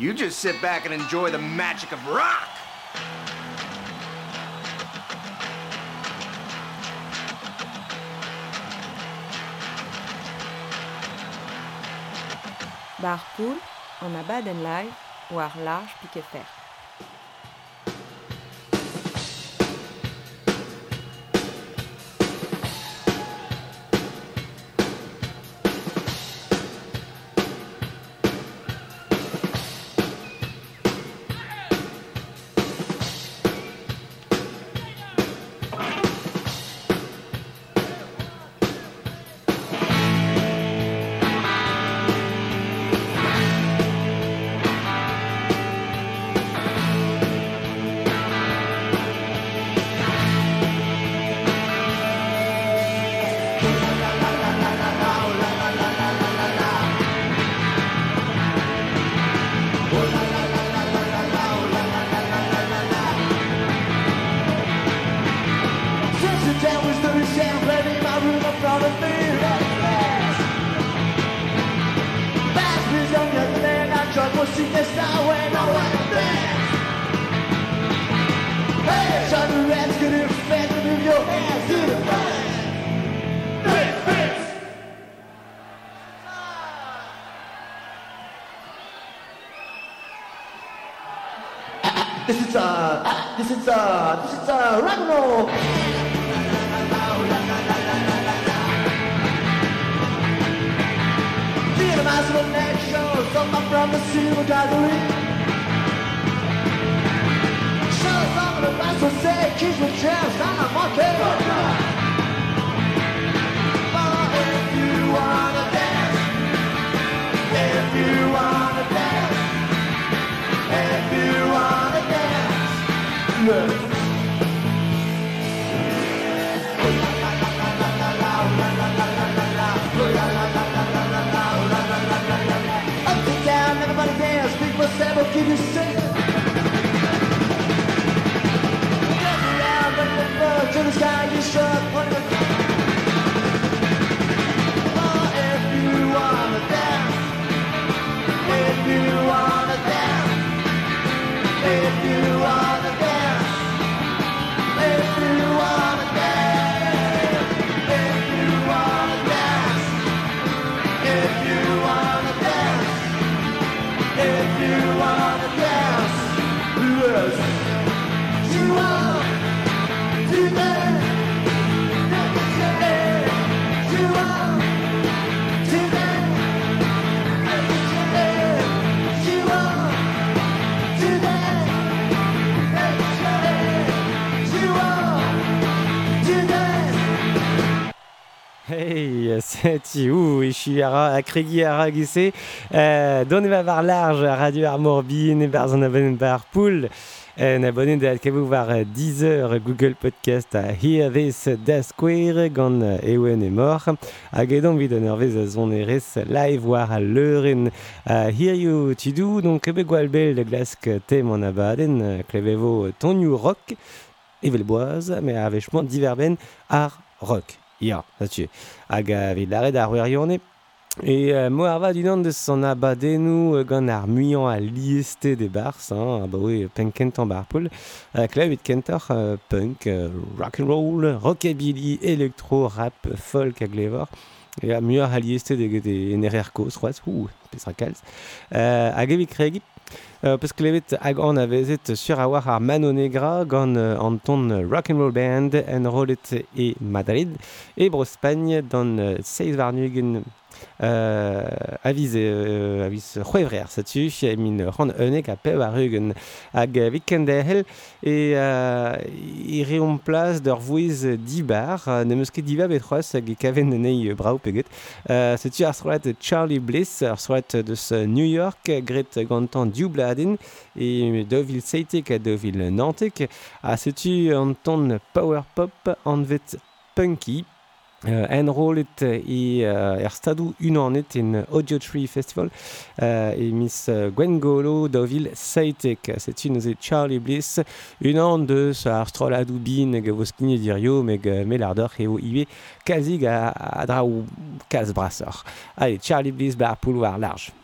You just sit back and enjoy the magic of rock. Bar Pool, en a Baden Live, war large piquet fer. And roll. Being a master of next show, something from the silver gallery. Show some of the best will say, kids with chairs, I'm a. Chihara, Akregi, Aragissé, euh, Doneva Var Large, à Radio Armorbine, Barzan Bar Pool. Euh, un abonné de vous voir euh, Deezer, Google Podcast, à Hear This, Da Square, Ewen et Mort. A Guédon, vid un à son eres, live war à l'euren, à Hear You Tidou, donc Québec Gualbel, le glasque thème en abaden, clévevo ton new rock, et velboise, mais avec chemin diverben, art rock. Ja, natürlich. Aga vid lare da rouerionne. E euh, mo arva du nan deus an abadennou gant ar muian a lieste de bars, hein, ah, a baoe penkent an barpoul, euh, kentor euh, punk, euh, rock'n'roll, rockabilly, electro, rap, folk hag levor, e a muian a lieste de, de, de, de nerrer koz, c'hoaz, ou, pesra kalz, euh, Uh, Peus klevet hag an a vezet sur a war ar Mano Negra gant euh, an ton rock'n'roll band en rolet e Madrid e Brospagne dan euh, seiz varnugen. euh, aviz, euh, aviz c'hoevrer satu, min ran eunek a pev ar eugen hag vikende hel e euh, e reom plas d'ur vouiz dibar, ne meus ket diva bet c'hoaz hag e kaven nei brau peget. Euh, satu ar Charlie Bliss, ar de deus New York, gret gantan diou bladin, e dovil seitek a dovil nantek, a setu an ton power pop an vet punky, Euh, enrollet e euh, er stadoù unanet in Audio Tree Festival e Miss Gwengolo Dovil Saitek. Setu neuze Charlie Bliss unan deus ar stroladoù bin ge vos kinye dirio meg melardor eo iwe kazig a, a dra ou kaz brasor. Allez, Charlie Bliss bar pouloar large.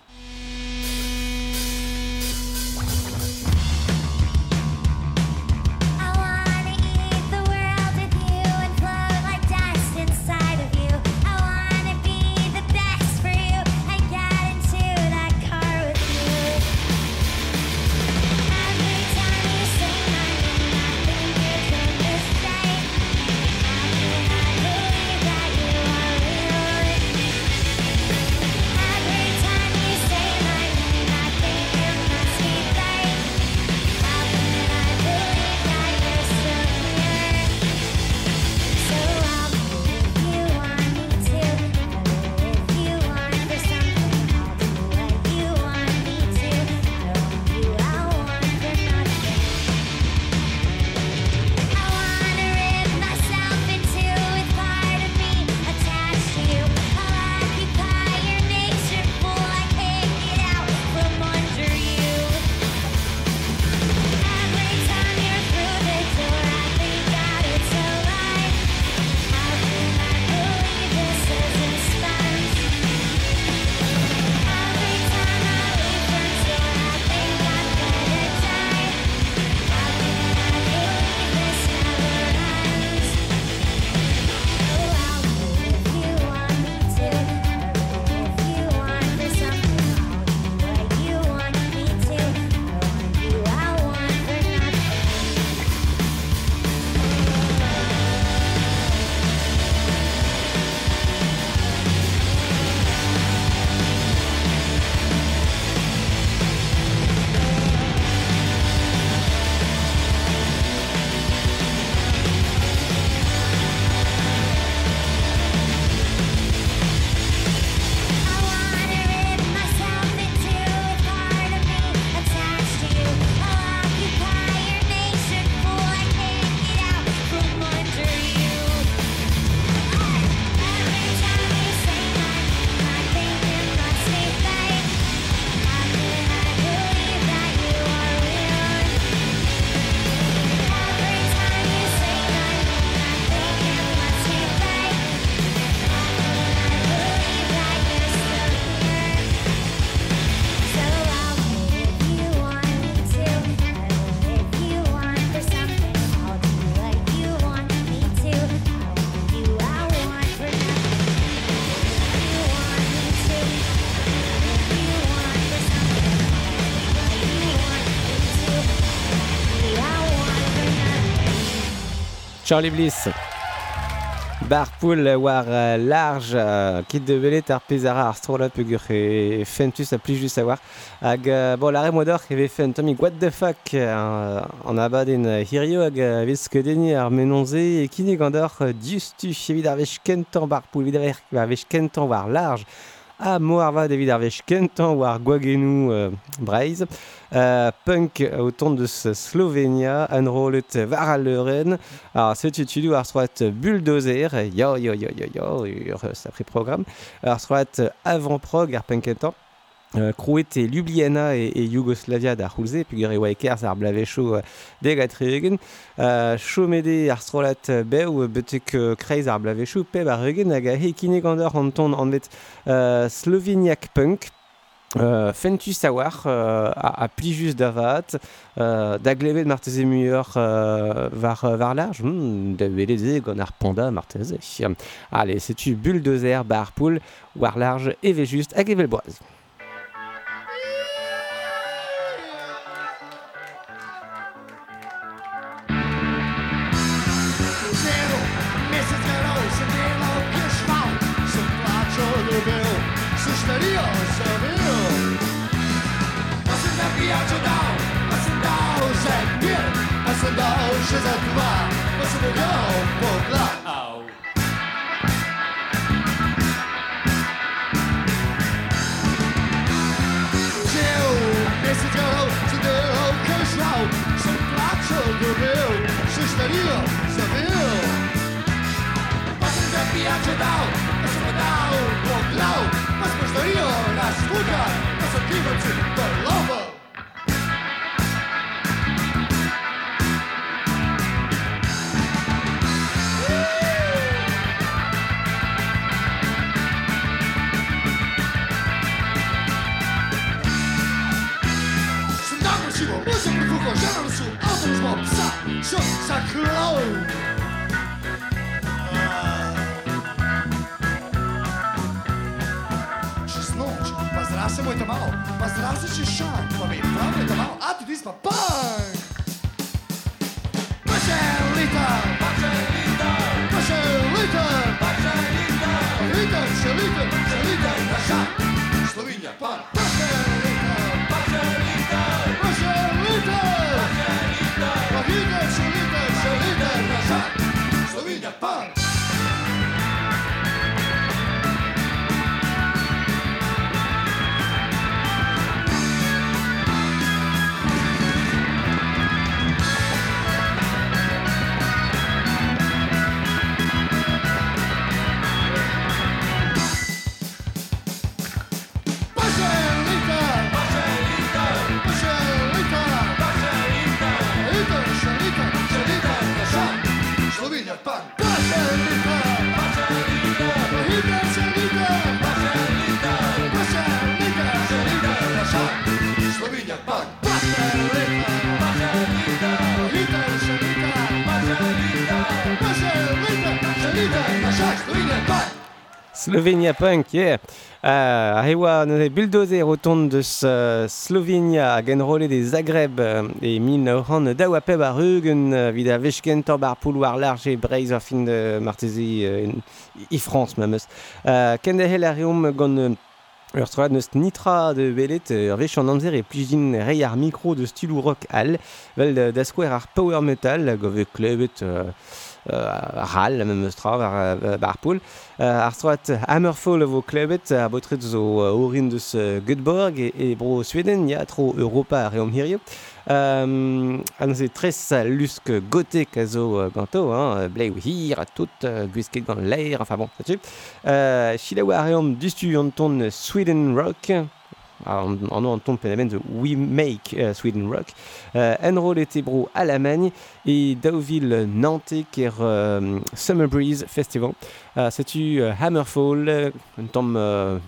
Charlie Bliss. Barpool war euh, large euh, kit de belet ar pezara ar strola fentus a plijus a war hag euh, bon la remodor e fen tomi what the fuck euh, an abaden euh, hirio hag euh, vez kedeni ar menonze e kine gandor euh, diustu evit ar vech kentan barpool evit ar vech kentan war large a moarva David Arvech kentan war gwagenu euh, euh, punk au ton de Slovenia, an rolet. Alors, se tutu ar soat bulldozer, yo yo yo yo yo, ur sapri programme. Ar soat avant-prog ar kentan. Krouet et Ljubljana et, et Yugoslavia da puis gare Waikers ar blavecho euh, deg a treugen. Euh, Chomede ar strolat beu betek euh, kreiz ar blavecho peb ar eugen hag ton euh, punk. Euh, fentu sawar euh, a, davat euh, da glevet marteze euh, var, var large ar panda marteze allez bulldozer bar pool war large Deixas a tomar, mas o melhor pode lá. Au. Esse garrão se deu sou são platos do meu, xiscaria, sabeu? Passen der Piace dau, das Pedal, Boglau, na escuta mas Futter, das te zu šo sa klov. Čez noč, pa zrase moj tamal, pa zrase še šan, pa mi pravi tamal, a tudi smo punk. Pa še liter, pa še liter, Slovenia Punk, yeah. Uh, a ne neuze bulldozer o deus uh, Slovenia hag enrole de Zagreb uh, e min ran da oa peb a rugen uh, vid a vechkent ar bar poul war large e breiz ar fin de martezi uh, i France ma meus. Uh, Kende hel a reom gant uh, Ur troad neus nitra de belet ur vech an amzer e plijin rei ar mikro de stilou rock al, vel da skwer ar power metal, gove klebet... Uh, ral, même strav ar ar Hammerfall vo a botret Göteborg e, e bro Sweden ya tro Europa a reom hirio. Um, an se tres lusk gotek a zo uh, ganto, hein, ou hir, a tout, uh, gwisket gant leir, enfin bon, là-dessus. Chila a reom dustu an ton Sweden Rock, en, en nous entend phénomène de We Make euh, Sweden Rock, euh, Enroll et Tebro à et Deauville Nantais qui est euh, Summer Breeze Festival. Euh, C'est tu Hammerfall, un tom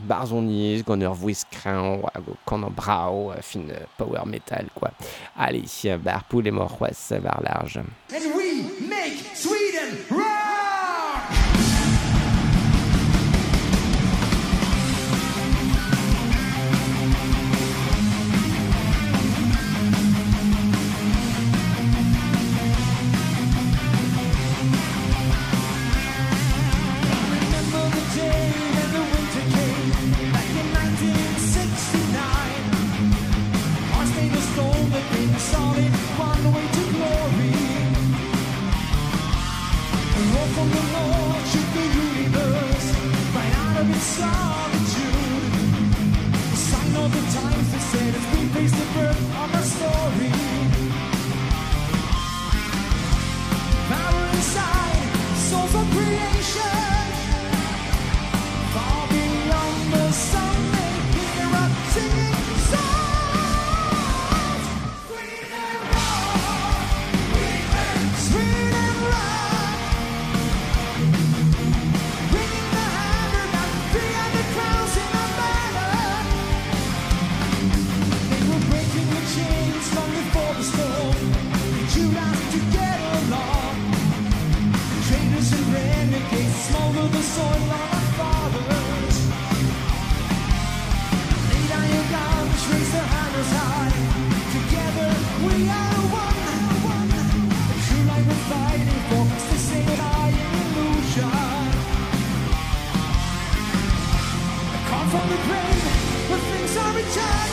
barzonier, gonner whiskrin, canon brau, fine power metal quoi. Allez, bar poule et morroise, bar large. And we make Sweden rock! From the shoot the universe, right out of its solitude. Sign of the times that said as we face the birth of our story. From the grave where things are eternal.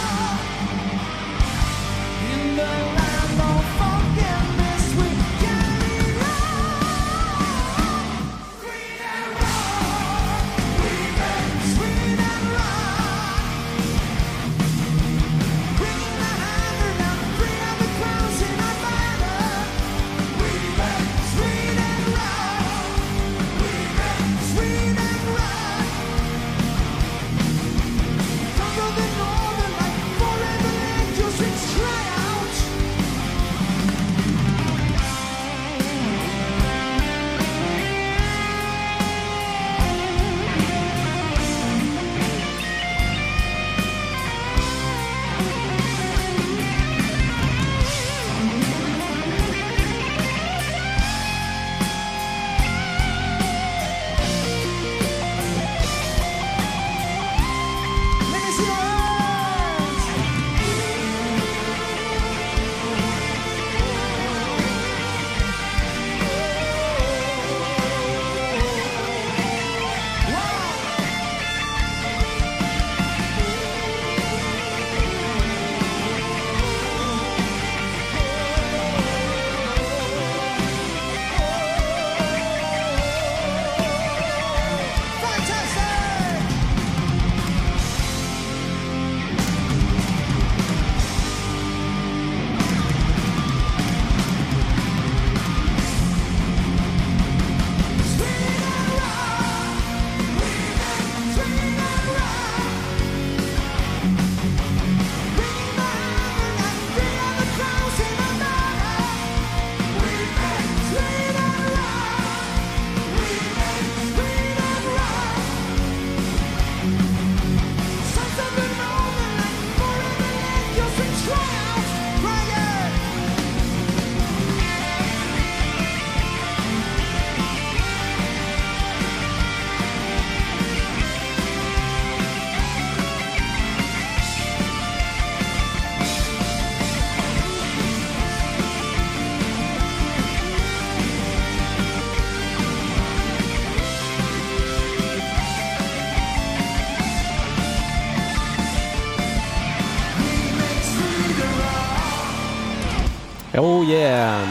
yeah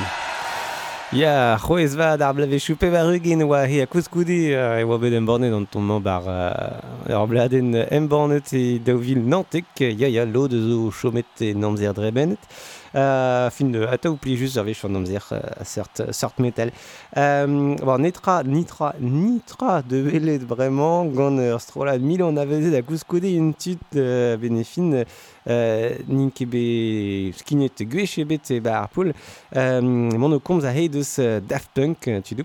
Ya, c'hoez va ar blave choupe war ugin oa he a kouskoudi e oa bet embornet an tomman bar ar bladen embornet e daouvil nantek ya ya lo de zo chomet e namzer drebenet Euh, fin ata ou plijus j'avais chant amzer certes certes metal. Euh, bon netra nitra nitra de belet vraiment gant strola milan avezet a kouskodé une petite euh, bénéfine euh, ninkebe skinet gwechebet e bar poul euh, mon o komz Daft Punk tu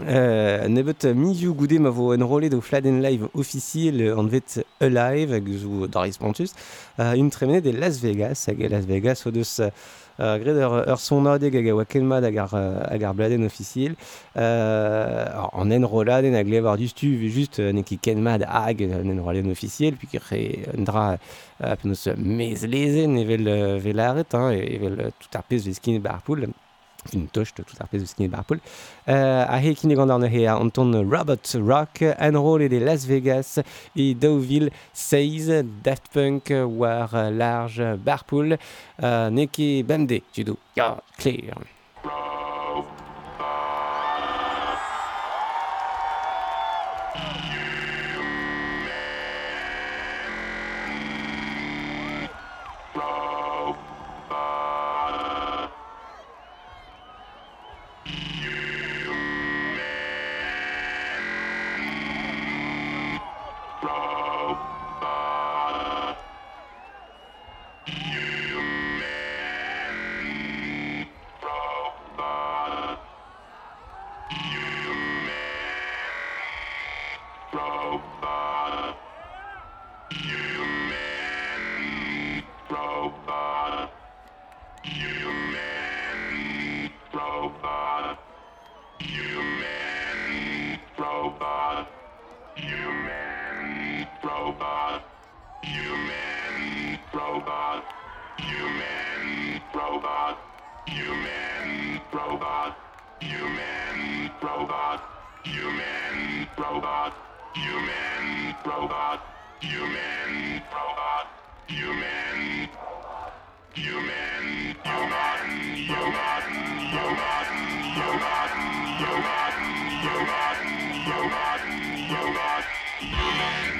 Uh, nebet uh, miziou goude ma vo enrolet Fladen Live officiel an vet Alive Doris Pontus. Uh, un tremenet e Las Vegas hag e Las Vegas o deus uh, gred ur, ur son adeg hag a oa kelmad hag ar, uh, ar bladen officiel. Uh, an enroladen hag levar du stu just uh, ne ki kelmad hag an enroladen officiel puis kre un dra uh, penaos mez evel, uh, vel arret hein, evel tout ar pez vez skin bar fintost tout ar pezh eus kinnet barpoul. Euh, a he kinne gant an anton Robot Rock, an roll et de Las Vegas e daouvil 6, Daft Punk war large barpool. euh, ne ket bemde, judo, ya, clear. Human robot. Human robot. Human robot. Human robot. Human robot. Human. Human. Human. Human. Human. Human. Human. Human. Human. Human. Human.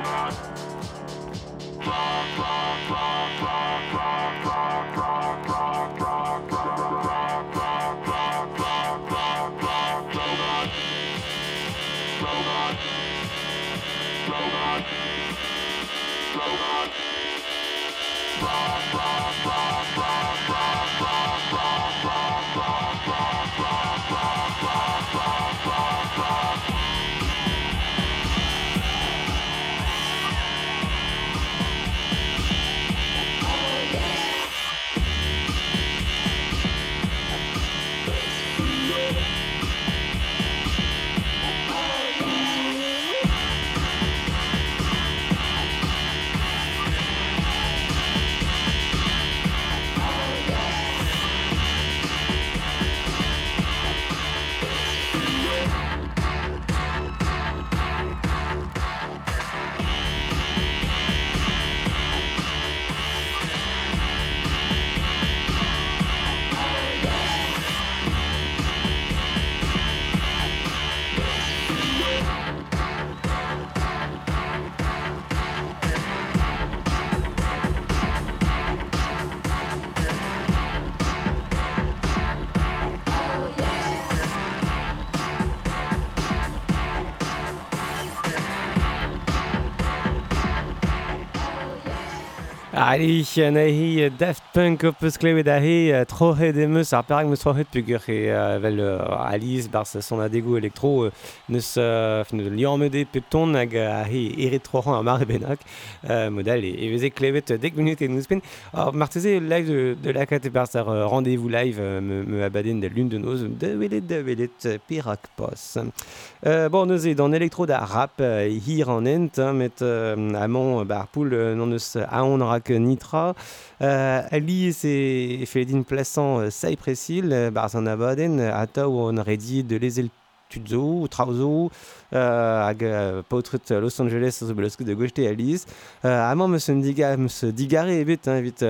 Bye. Arie, eh, nee, hier, Def punk op eus klevet a he, trohet emeus ar perag meus trohet pugur e vel Alice bars son adego elektro neus liamede pepton hag a he eret trohan ar mare benak modal e veze klevet dek minut e neus pen. Ar marteze live de la kate bars ar rendez-vous live me me abaden da lune de noz de velet de velet perak pos. Bon neus e dan elektro da rap hir an ent met amant bar poul non neus aon rak nitra. Elle Alice et Feledin plaçant Cypress euh, Hill, euh, Barzana Baden, Atau on aurait dit de les Tudzo, Trauzo, euh, hag paotret Los Angeles zo belozket de gojte Alice. Amant me se digare evet, evit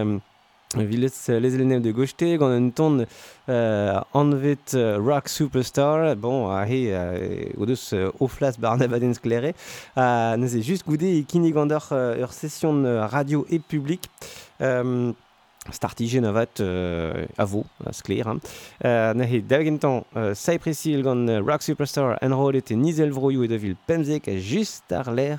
Villet les élèves de Gaucheté, gant un ton anvet rock superstar, bon, ahe, euh, o deus euh, oflas barnabaden sklere, euh, neze just goude e kinig gandor euh, ur session radio et public. Startige navat euh, avo, c'est clair. Hein. Euh, nahe dagentan euh, euh, rock superstar enrolet et nizel vroyou et devil pemzek juste ar l'er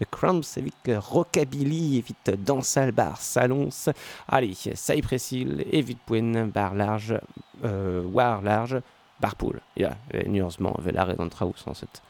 the cramps evit euh, rockabilly evit dansal bar salons. Allez, Cypress Hill evit pouen bar large, war large, bar pool. Ya, yeah, nuancement, velar et dans traous en cette.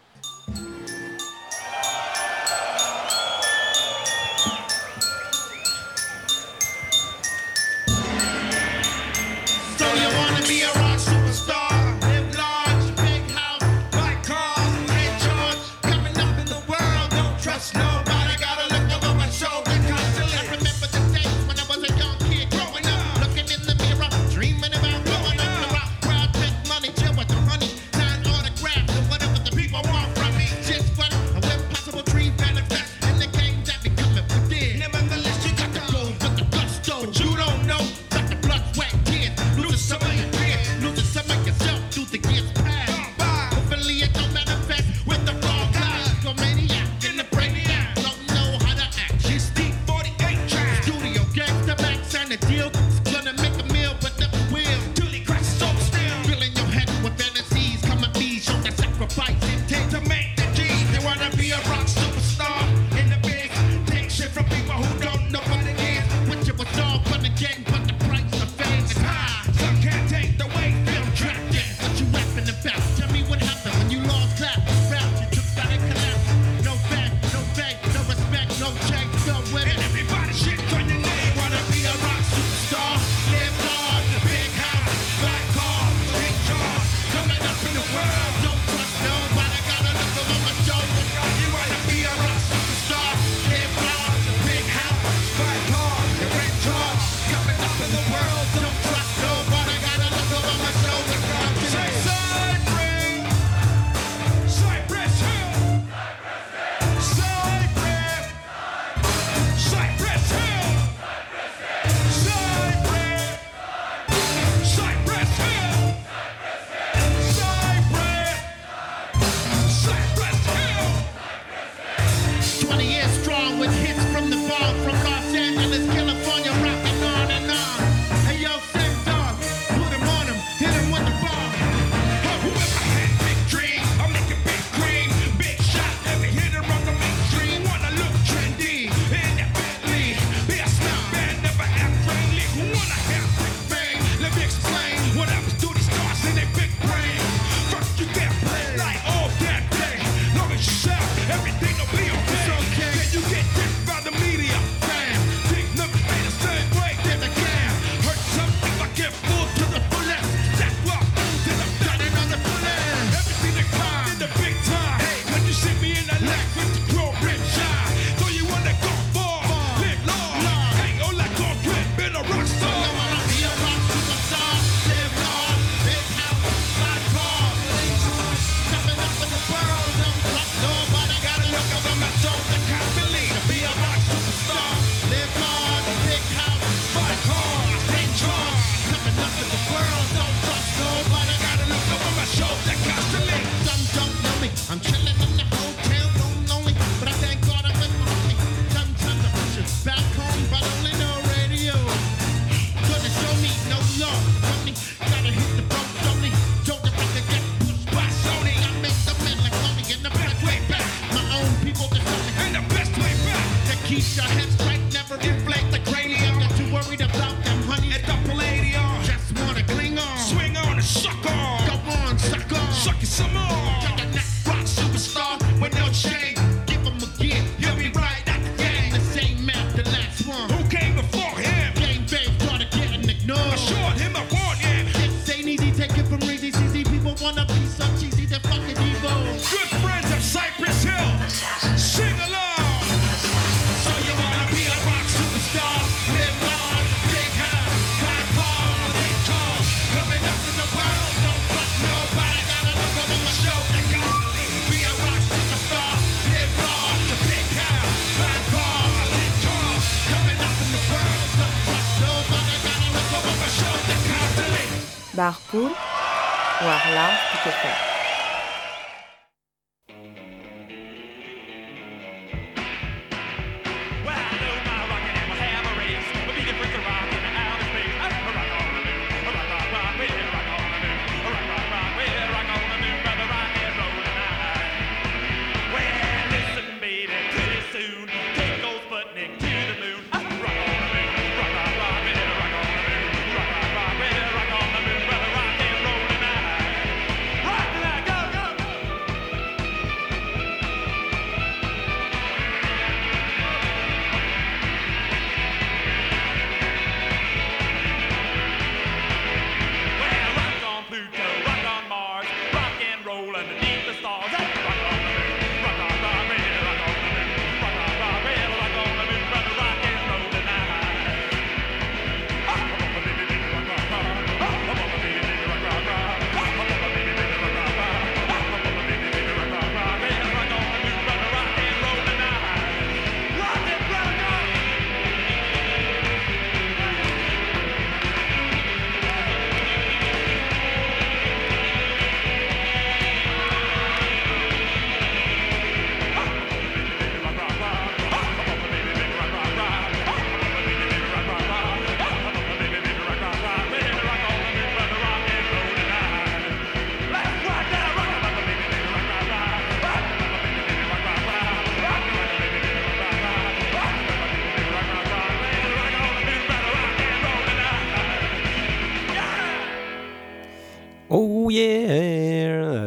Max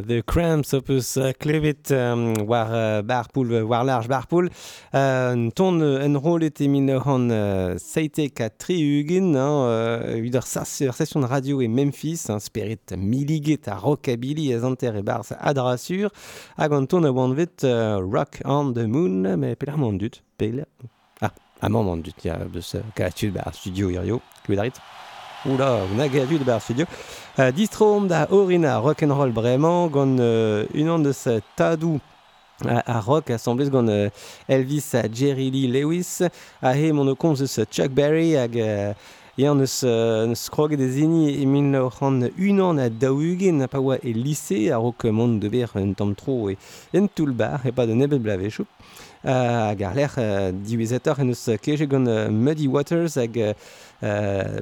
The Cramps, opus Clevit, um, war uh, barpool, uh, war large barpool. Uh, ton uh, uh, euh, triugin, hein, euh, session de radio et Memphis, hein, spirit miliget à rockabilly, zanter et bars à drasur, hag an ton a wanvet uh, rock on the moon, mais pelar pelar... Ah, a mandut, ya, ce, bah, studio, irio. Oula, de bar studio. Uh, distrom da Orina Rock'n'Roll Bremañ gant uh, unan deus tadou a, a rock assemblez gant uh, Elvis a Jerry Lee Lewis a he mon komz eus Chuck Berry hag uh, Ya neus, uh, neus kroget e zini e min ran unan a daougen a paoa e lise a rok mont de ber un tamm tro e en tout bar e pa de nebel blave choup. hag ar lec'h diwezhator en eus keje gant Muddy Waters hag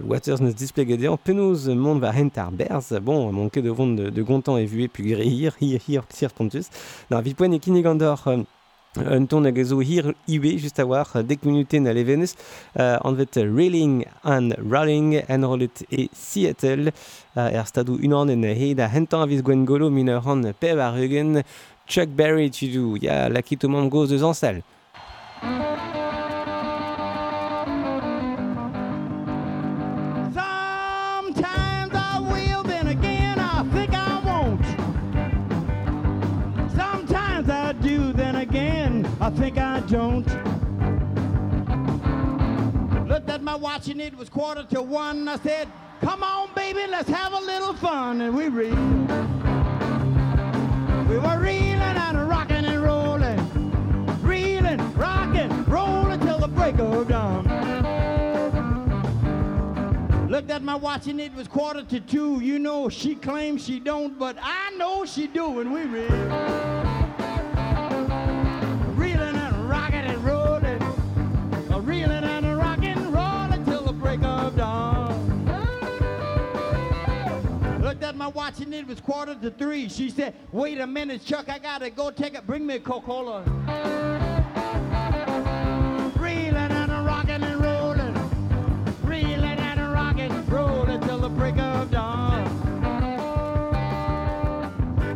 Waters neus displeget an penoz mont va hent ar berz. Bon, mon ket de vont de, de gontan evue pu greir, hir, hir, hir, pontus. Na, vi poen e d'or Uh, un ton hag zo hir iwe just a war dek minuten a levenus uh, anvet Railing and Rolling en rolet e Seattle uh, er stadou unan en he da hentan a viz gwen golo min ur an pev ar eugen Chuck Berry tu dou ya lakit o mam goz eus ansel Sometimes I think I won't. Sometimes I do, then again I think I don't. Looked at my watch and it was quarter to one. I said, Come on, baby, let's have a little fun. And we reeled. We were and rocking and rolling. Reeling, till the break of dawn. Looked at my watch and it was quarter to two. You know, she claims she don't, but I know she do, and we reel. Reeling and I watching it, it was quarter to three. She said, wait a minute, Chuck, I gotta go take it. Bring me a Coca-Cola. Reeling and a rocking and rolling. Reeling and a rocking, rolling till the break of dawn.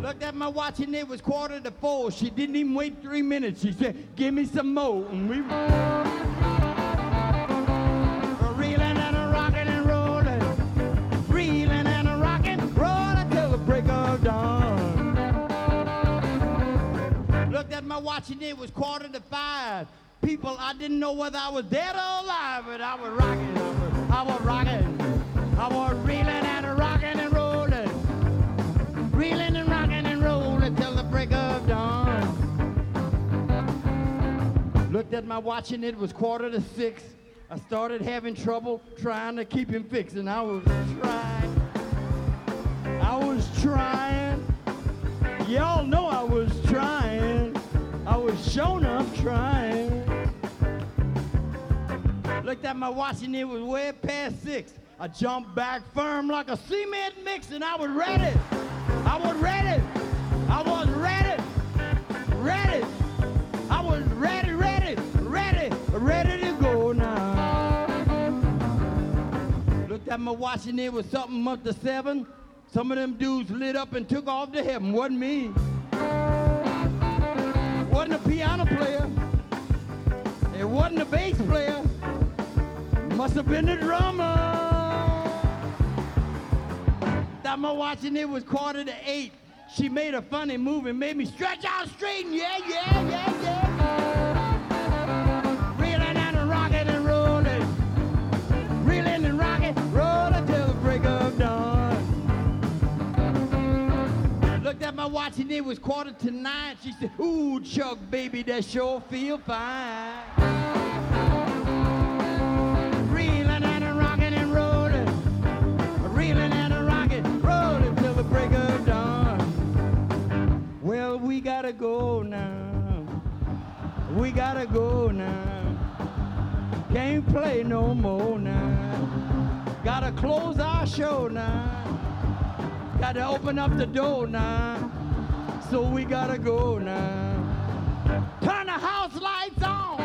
Looked at my watch and it was quarter to four. She didn't even wait three minutes. She said, give me some more. And we... Looked at my watch and it was quarter to five. People, I didn't know whether I was dead or alive, but I was rocking. I was, rocking. I was reeling and rocking and rolling. Reeling and rocking and rolling till the break of dawn. Looked at my watch and it was quarter to six. I started having trouble trying to keep him fixed, and I was trying. I was trying. Y'all know I was trying. I was shown up trying. Looked at my watch and it was way past six. I jumped back firm like a cement mix and I was ready. I was ready. I was ready. Ready. I was ready, ready, ready, ready to go now. Looked at my watch and it was something up to seven. Some of them dudes lit up and took off to heaven. Wasn't me. It wasn't a piano player. It wasn't a bass player. Must have been the drummer. That my watch and it was quarter to eight. She made a funny move and made me stretch out straight yeah, yeah, yeah, yeah. And it was quarter to nine. She said, Ooh, Chuck, baby, that sure feel fine. And a and and a till the break of dawn. Well, we gotta go now. We gotta go now. Can't play no more now. Gotta close our show now. Gotta open up the door now. So we gotta go now. Turn the house lights on.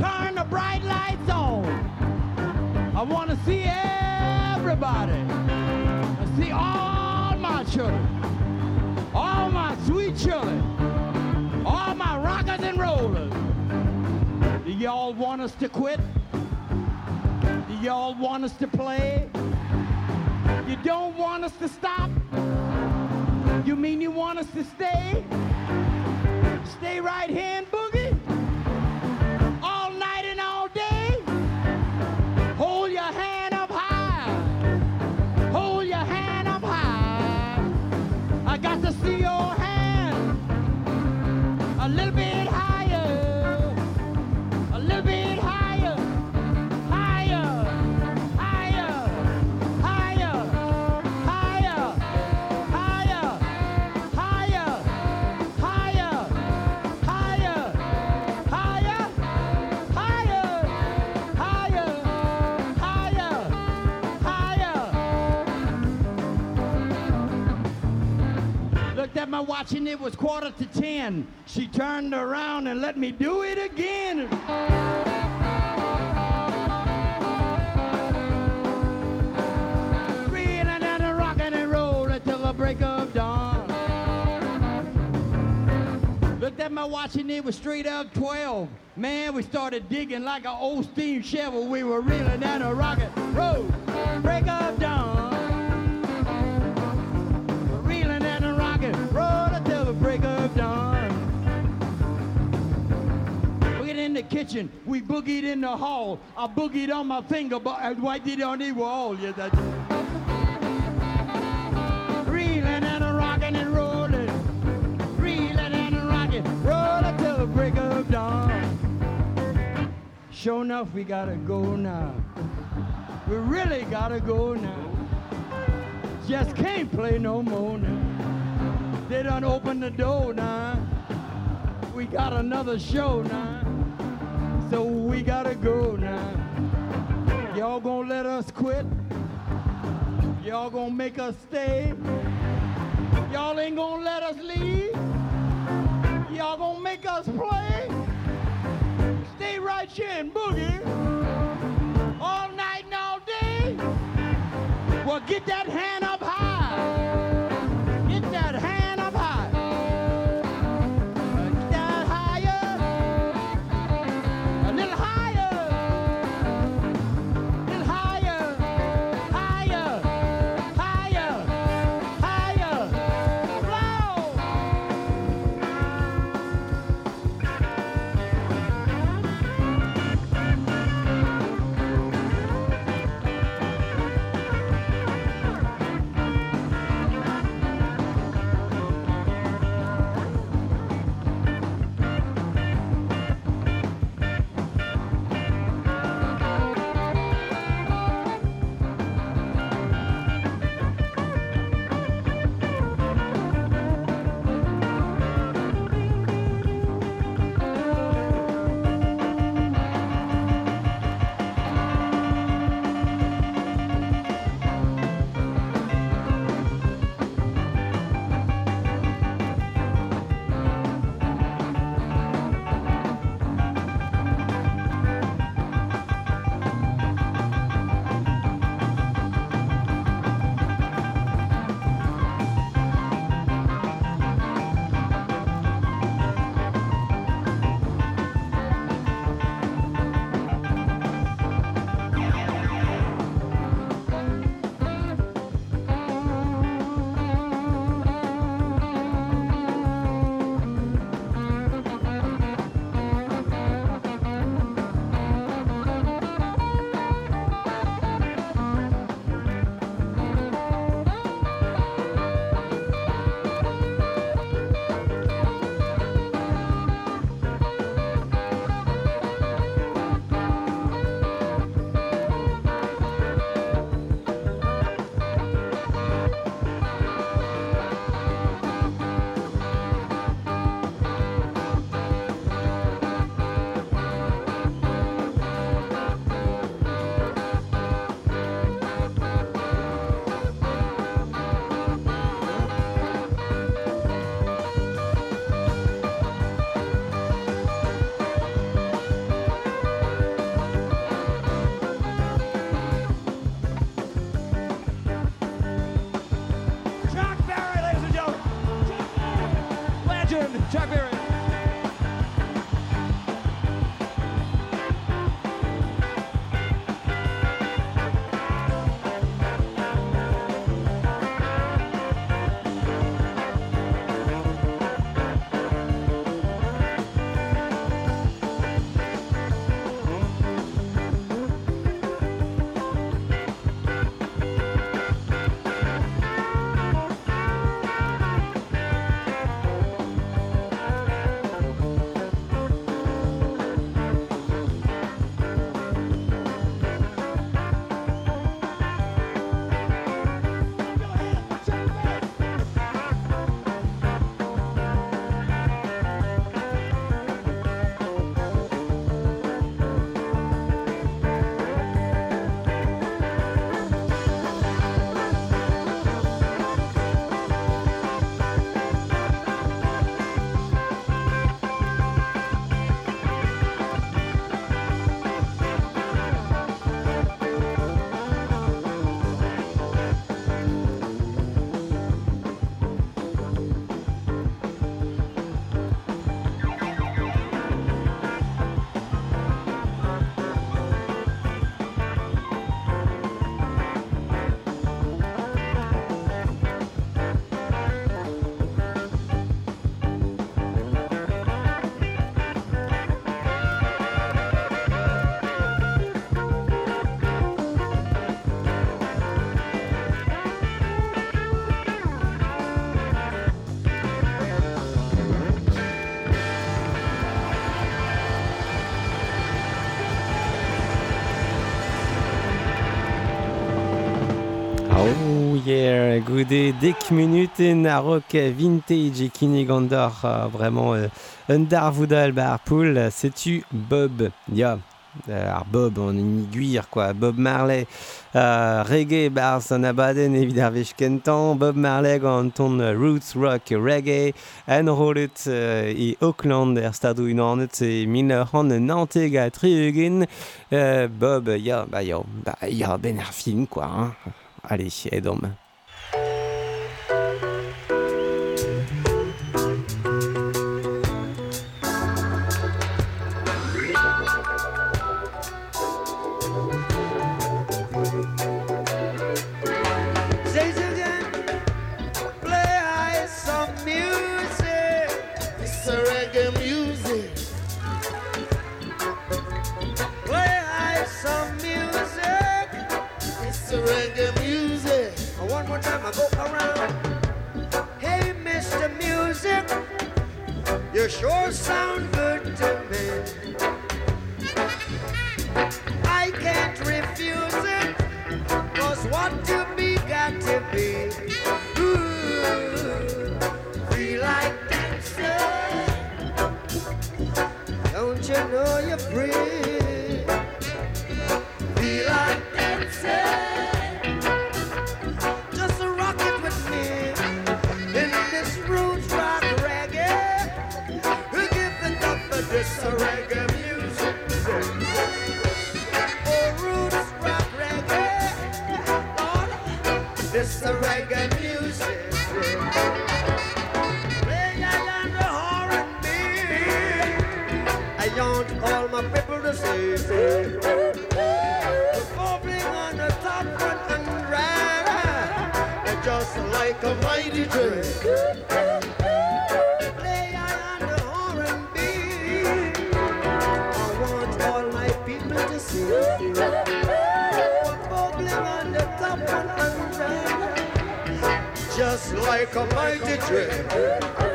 Turn the bright lights on. I wanna see everybody. I see all my children. All my sweet children. All my rockers and rollers. Do y'all want us to quit? Do y'all want us to play? You don't want us to stop? You mean you want us to stay? Stay right here and boogie? My watch and it was quarter to ten. She turned around and let me do it again. Reeling and rocking and rolling till the break of dawn. Looked at my watch and it was straight up 12. Man, we started digging like an old steam shovel. We were reeling and a rocking. Roll, break of dawn. Kitchen, we boogied in the hall. I boogied on my finger, but I it on the wall. Yeah, that's Reeling and a rocking and rolling. Reeling and a rocking, rolling till the break of dawn. Sure enough, we gotta go now. We really gotta go now. Just can't play no more now. They done opened the door now. We got another show now. So we gotta go now. Y'all gonna let us quit? Y'all gonna make us stay? Y'all ain't gonna let us leave? Y'all gonna make us play? Stay right here and boogie all night and all day? Well, get that hand yeah, goude dek minuten a rock vintage e kinnig an dar uh, vraiment uh, un dar voudal ba Bob, ya, euh, ar Bob an iniguir quoi, Bob Marley, uh, reggae bar an abaden evit ar Bob Marley gant ton uh, roots rock reggae, en rolet e Auckland er stadou unanet e min an nanteg a triugin, Bob, ya, ba ya, ba ya, ben quoi, hein. Allez, aide-moi. Say sure sound good to me. I can't refuse it. Cause what you be got to be. Ooh, feel like dancing. Don't you know you're free? Feel like dancing. Like a mighty train. Just like a mighty train.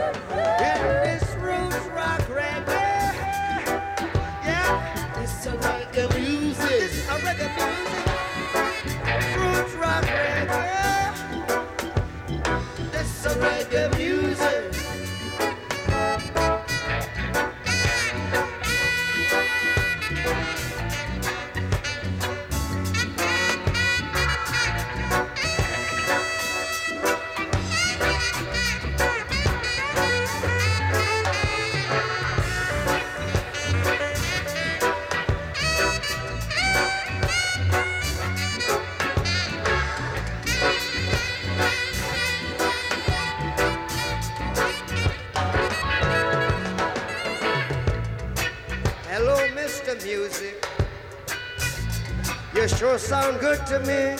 To me.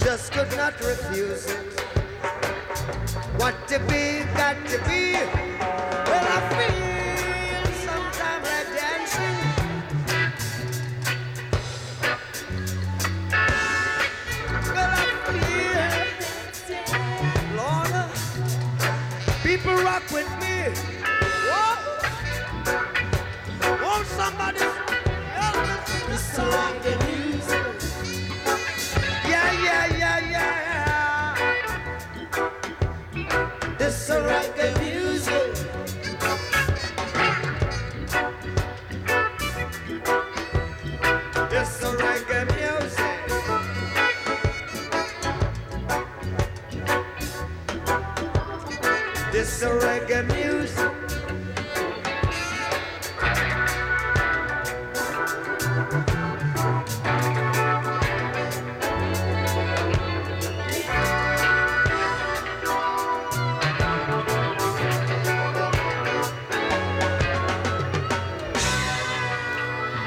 Just could not refuse it. What to be, got to be. Well, I feel sometimes like dancing. Well, I feel, Lorna, people rock with me.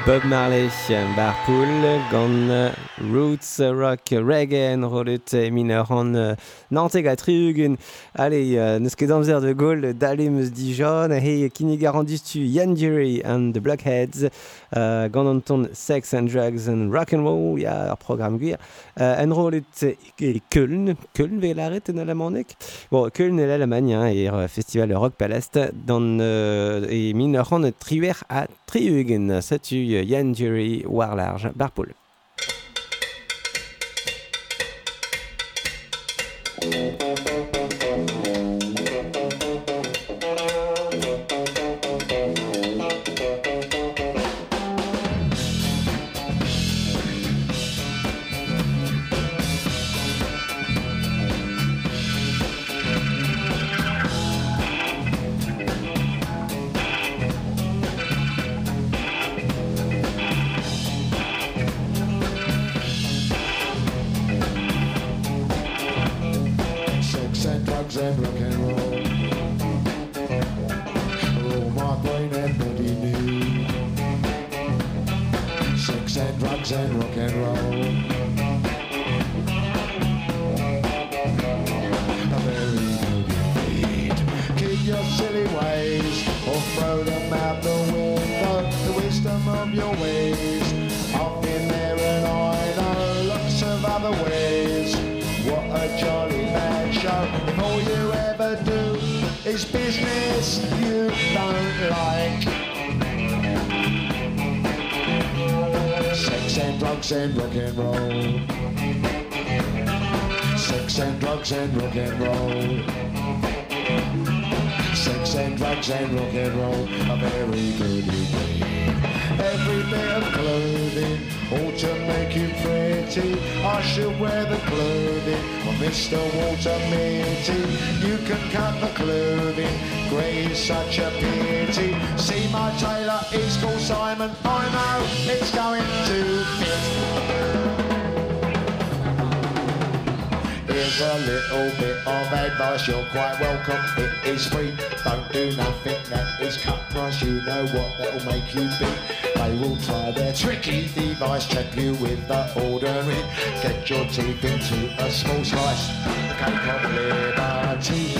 Bob Marley, Barpool, gant Roots, Rock, Reggae, Rollet, Mineran, Nantega Trugen. Allez, euh, ne skedamzer de Gaulle, Dalemus Dijon, Hey, Kini Garandistu, Yan Jerry and the Blockheads, uh, Gandanton, Sex and Drugs and Rock and Roll, ja, leur Programm Guir. Uh, en Rollet, Köln, Köln, Velaret, en Alamanek. Bon, Köln, est l'Allemagne, hein, et euh, Festival Rock Palast, dans, euh, et Mineran, Triwer à Triugen. Ça tu, Yan euh, Jerry, Warlarge, Barpool. Drugs and rock and roll. All my brain and body need. Sex and drugs and rock and roll. A very good indeed. Keep your silly ways or throw them out the window. The wisdom of your ways. Is business you don't like. Sex and drugs and rock and roll. Sex and drugs and rock and roll. Sex and drugs and rock and roll are very good indeed. Every bit of clothing ought to make you pretty. I should wear the clothing of Mr. Walter Mitty. You can cut the clothing, grey is such a pity. See my tailor, he's called Simon. I know it's going to fit. Here's a little bit of advice, you're quite welcome. It is free, don't do nothing that is cut price. You know what that'll make you be. They will try their tricky device, trap you with the ordinary. Get your teeth into a small slice, the cake of liberty.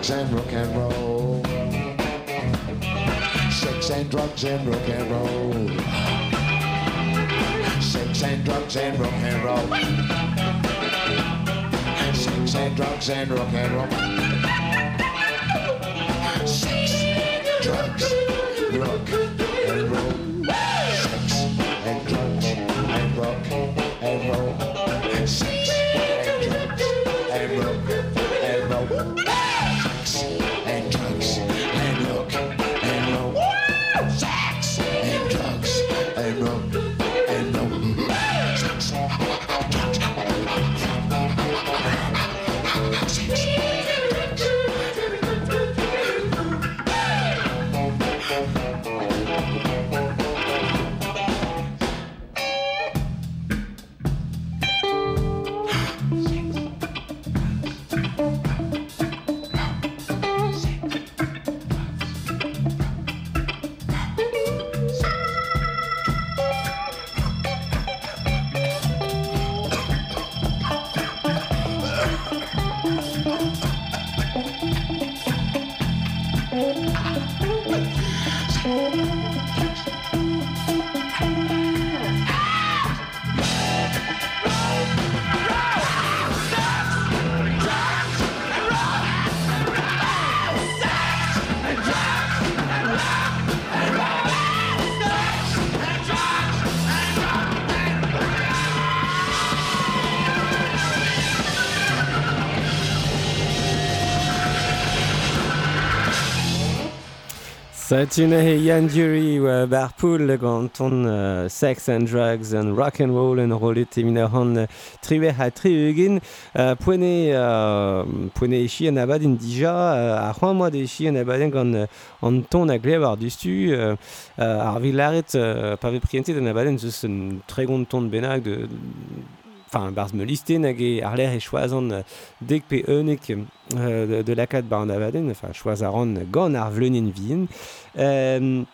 Drugs and rock and roll. Sex and drugs and rock and roll. Sex and drugs and rock and roll. Sex and drugs and rock and roll. Sex, drugs, Setunehe Ian Dury oa bar poul gant ton uh, sex and drugs and rock and roll en rolet e mina han triwe ha tri ugin. Uh, poene uh, poene echi an abad in dija uh, a c'hoan moa de echi an abad gant an ton a glev ar dustu uh, ar vilaret uh, pave prientet an abad en zeus un tre gont ton benag de enfin barz me listen hag ar ler e choazan dek pe eunek euh, de, de lakad bar an enfin choaz a ran gant ar vien. Euh,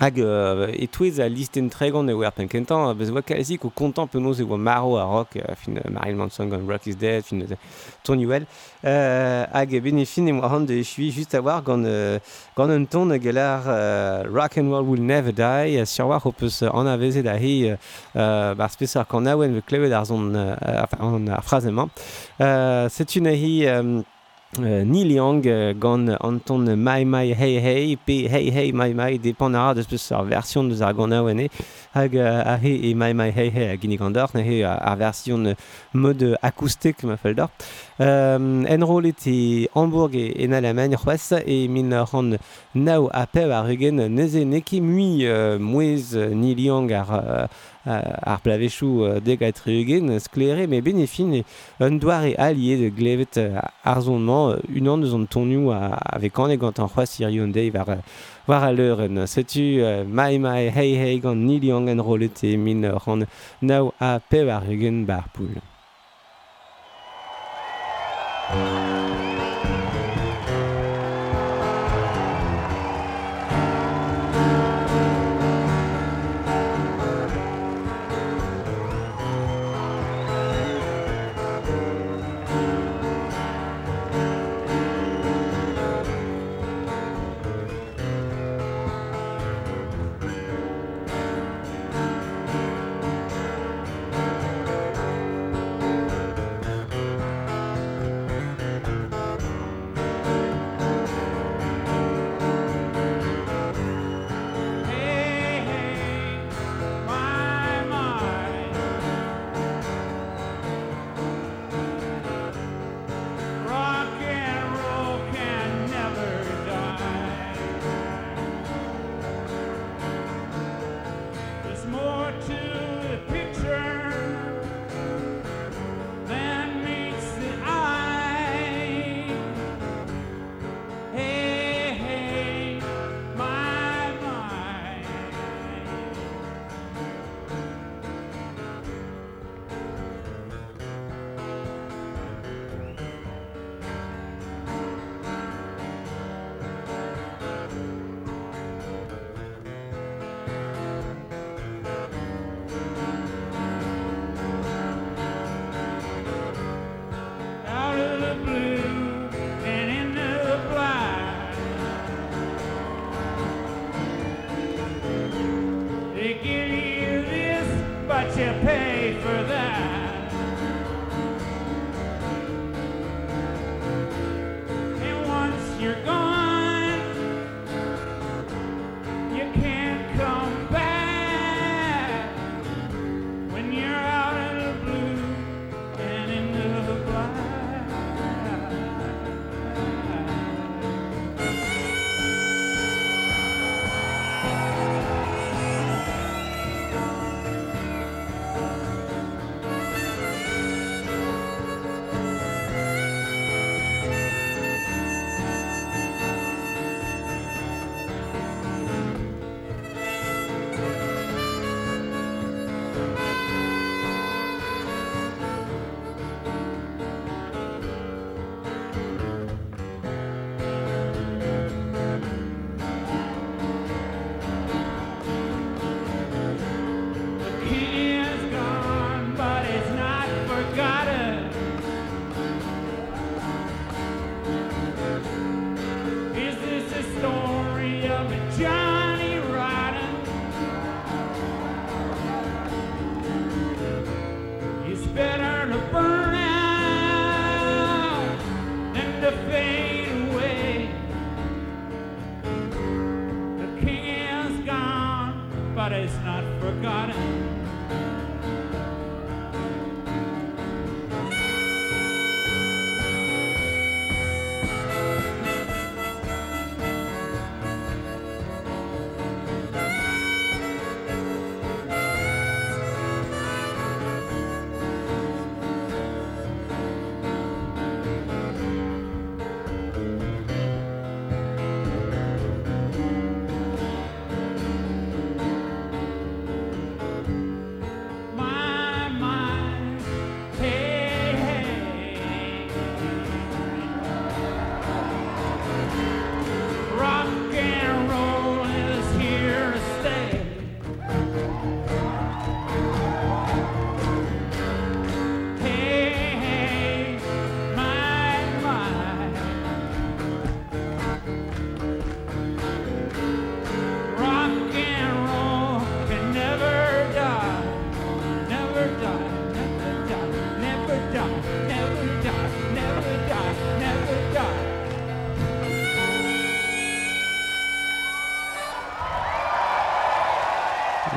hag euh, e touez a listen tregan e oer penkentan, bez oa kalzik o kontant penaos e oa maro a rock, euh, euh, Marilyn Manson gant Rock is Dead, fin euh, Tony Well, euh, hag ran de just euh, euh, Rock and Roll Will Never Die, euh, sur war o euh, avezet a euh, euh. Euh, c'est une euh, euh, Neil Young euh, Anton My My Hey Hey pe Hey Hey My My de ar version de ar gant aouenne hag a he e mai mai hei hei a ginnig an dor, ne he ar version mod akoustik ma fel dor. Um, en rolet e Hamburg e en Allemagne c'hoaz e min ran nao a pev ar eugen neze neke mui uh, mouez ni liang ar, ar plavechou de gaitre eugen sklere me benefin un doar alie de glevet ar zonman unan eus an tonioù avec an egant an c'hoaz ir yon deiv ar war a leuren. Setu uh, mai mai hei hei gant niliang en rolete min ran nao a pevar eugen bar poul.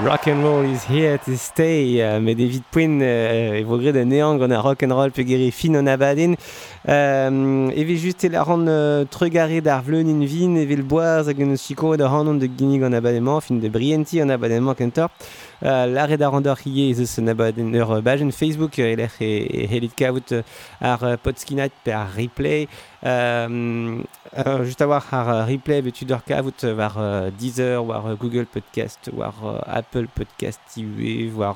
Rock and roll is here to stay, euh, mais David Quinn euh, et de néant on a rock and roll pegeri fin on abadin. Euh, et vi juste la ran euh, trugare d'ar vleun in vin et vil boaz hag un chico da ran on de ginig on abadement fin de brienti on abadement kentor. Euh, L'arre da ran d'ar hie ez eus abadin ur euh, bajen Facebook euh, elec e, e helit kavout ar euh, uh, podskinet per replay. Euh, euh, euh, juste avoir un euh, replay du dorkaout voir Deezer voir Google Podcast voir Apple Podcast TV voir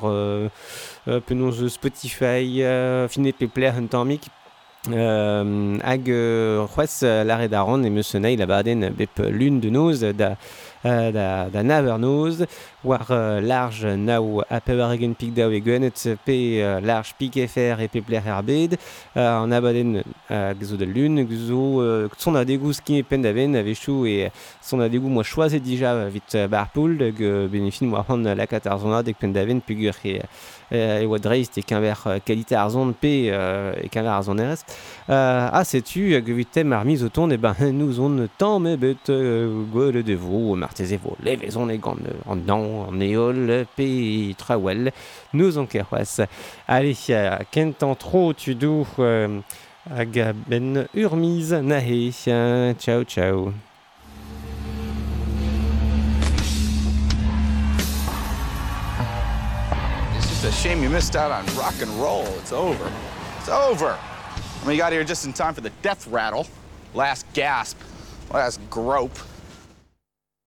penons Spotify finet player huntamik hag c'hoaz lare da ran e meus neil a baden bep lun de noz da euh, da Navernoz, war euh, large nao euh, a pevaregen pik dao egenet pe large pik efer e pe bler ar bed, an abaden gzo da lun, gzo son adegou skin e pendaven a vechou e son adegou moa choazet dija vit bar poul hag benefin moa han la katarzona dek pendaven pugur e e oa dreist e kenver kalite arzon pe e kenver arzon erez. A ah, setu hag vit tem ar miz o ton e eh ben nous on tant me bet gwe le devo mart marteze vo, levezon e gant euh, an dan, an eol, pe trawel, nous on ker c'hoaz. Allez, euh, kent an tro tu dou euh, hag a ben ur miz nahe, ciao ciao. It's just a shame you missed out on rock and roll. It's over. It's over. I mean, you got here just in time for the death rattle. Last gasp. Last grope.